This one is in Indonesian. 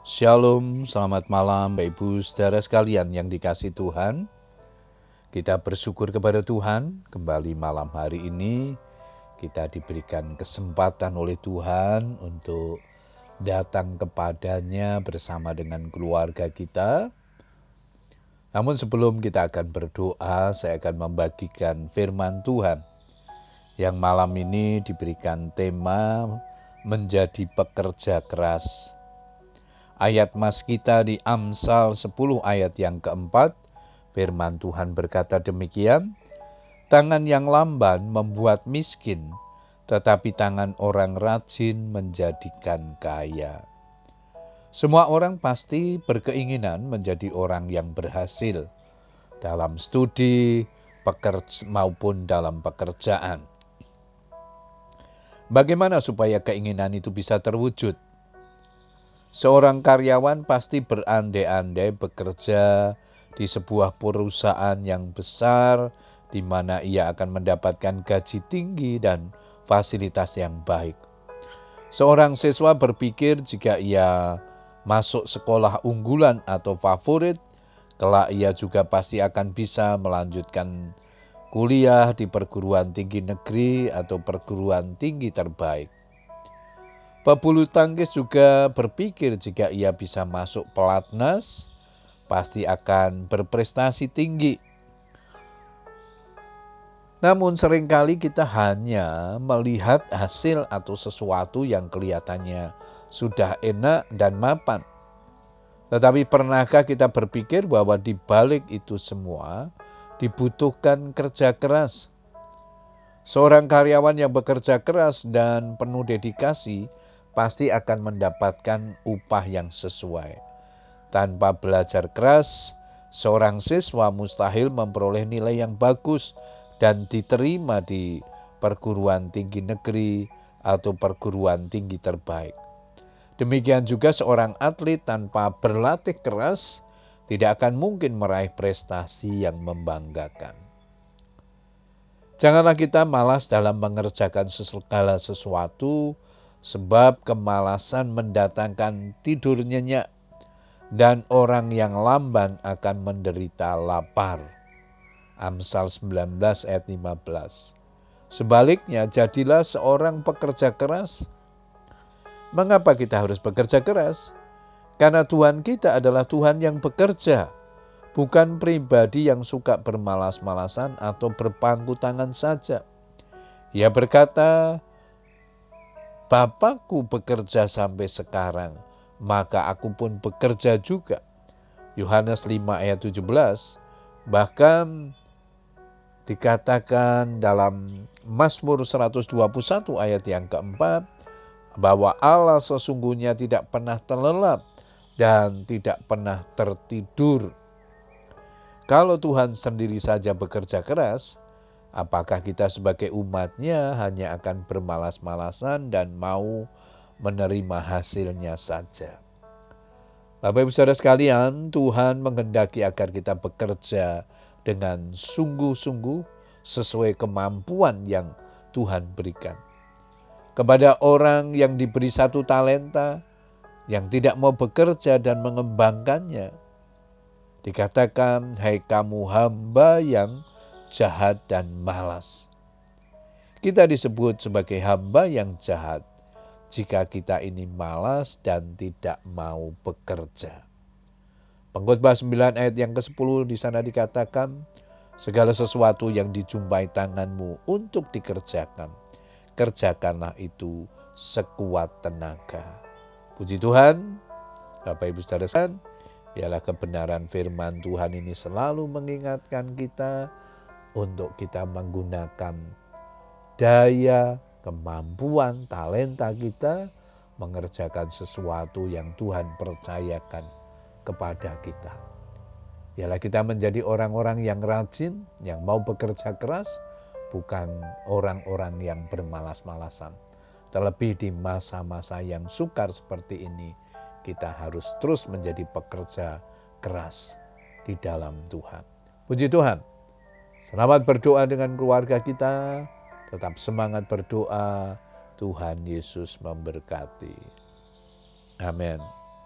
Shalom, selamat malam Bapak Ibu saudara sekalian yang dikasih Tuhan. Kita bersyukur kepada Tuhan kembali malam hari ini kita diberikan kesempatan oleh Tuhan untuk datang kepadanya bersama dengan keluarga kita. Namun sebelum kita akan berdoa, saya akan membagikan firman Tuhan yang malam ini diberikan tema menjadi pekerja keras Ayat mas kita di Amsal 10 ayat yang keempat, firman Tuhan berkata demikian, Tangan yang lamban membuat miskin, tetapi tangan orang rajin menjadikan kaya. Semua orang pasti berkeinginan menjadi orang yang berhasil dalam studi pekerja, maupun dalam pekerjaan. Bagaimana supaya keinginan itu bisa terwujud? Seorang karyawan pasti berandai-andai bekerja di sebuah perusahaan yang besar di mana ia akan mendapatkan gaji tinggi dan fasilitas yang baik. Seorang siswa berpikir jika ia masuk sekolah unggulan atau favorit, kelak ia juga pasti akan bisa melanjutkan kuliah di perguruan tinggi negeri atau perguruan tinggi terbaik. Pebulu tangkis juga berpikir jika ia bisa masuk pelatnas, pasti akan berprestasi tinggi. Namun sering kali kita hanya melihat hasil atau sesuatu yang kelihatannya sudah enak dan mapan. Tetapi pernahkah kita berpikir bahwa di balik itu semua dibutuhkan kerja keras? Seorang karyawan yang bekerja keras dan penuh dedikasi pasti akan mendapatkan upah yang sesuai. Tanpa belajar keras, seorang siswa mustahil memperoleh nilai yang bagus dan diterima di perguruan tinggi negeri atau perguruan tinggi terbaik. Demikian juga seorang atlet tanpa berlatih keras tidak akan mungkin meraih prestasi yang membanggakan. Janganlah kita malas dalam mengerjakan segala sesuatu, sebab kemalasan mendatangkan tidur nyenyak dan orang yang lamban akan menderita lapar. Amsal 19 ayat 15. Sebaliknya, jadilah seorang pekerja keras. Mengapa kita harus bekerja keras? Karena Tuhan kita adalah Tuhan yang bekerja, bukan pribadi yang suka bermalas-malasan atau berpangku tangan saja. Ia berkata, Bapakku bekerja sampai sekarang, maka aku pun bekerja juga. Yohanes 5 ayat 17, bahkan dikatakan dalam Mazmur 121 ayat yang keempat, bahwa Allah sesungguhnya tidak pernah terlelap dan tidak pernah tertidur. Kalau Tuhan sendiri saja bekerja keras, Apakah kita sebagai umatnya hanya akan bermalas-malasan dan mau menerima hasilnya saja? Bapak Ibu Saudara sekalian, Tuhan menghendaki agar kita bekerja dengan sungguh-sungguh sesuai kemampuan yang Tuhan berikan. Kepada orang yang diberi satu talenta, yang tidak mau bekerja dan mengembangkannya, dikatakan, "Hai kamu hamba yang jahat, dan malas. Kita disebut sebagai hamba yang jahat jika kita ini malas dan tidak mau bekerja. Pengkhotbah 9 ayat yang ke-10 di sana dikatakan, segala sesuatu yang dijumpai tanganmu untuk dikerjakan, kerjakanlah itu sekuat tenaga. Puji Tuhan, Bapak Ibu Saudara, biarlah kebenaran firman Tuhan ini selalu mengingatkan kita untuk kita menggunakan daya, kemampuan, talenta kita mengerjakan sesuatu yang Tuhan percayakan kepada kita. Ialah kita menjadi orang-orang yang rajin, yang mau bekerja keras, bukan orang-orang yang bermalas-malasan. Terlebih di masa-masa yang sukar seperti ini, kita harus terus menjadi pekerja keras di dalam Tuhan. Puji Tuhan, Selamat berdoa dengan keluarga kita. Tetap semangat berdoa. Tuhan Yesus memberkati. Amin.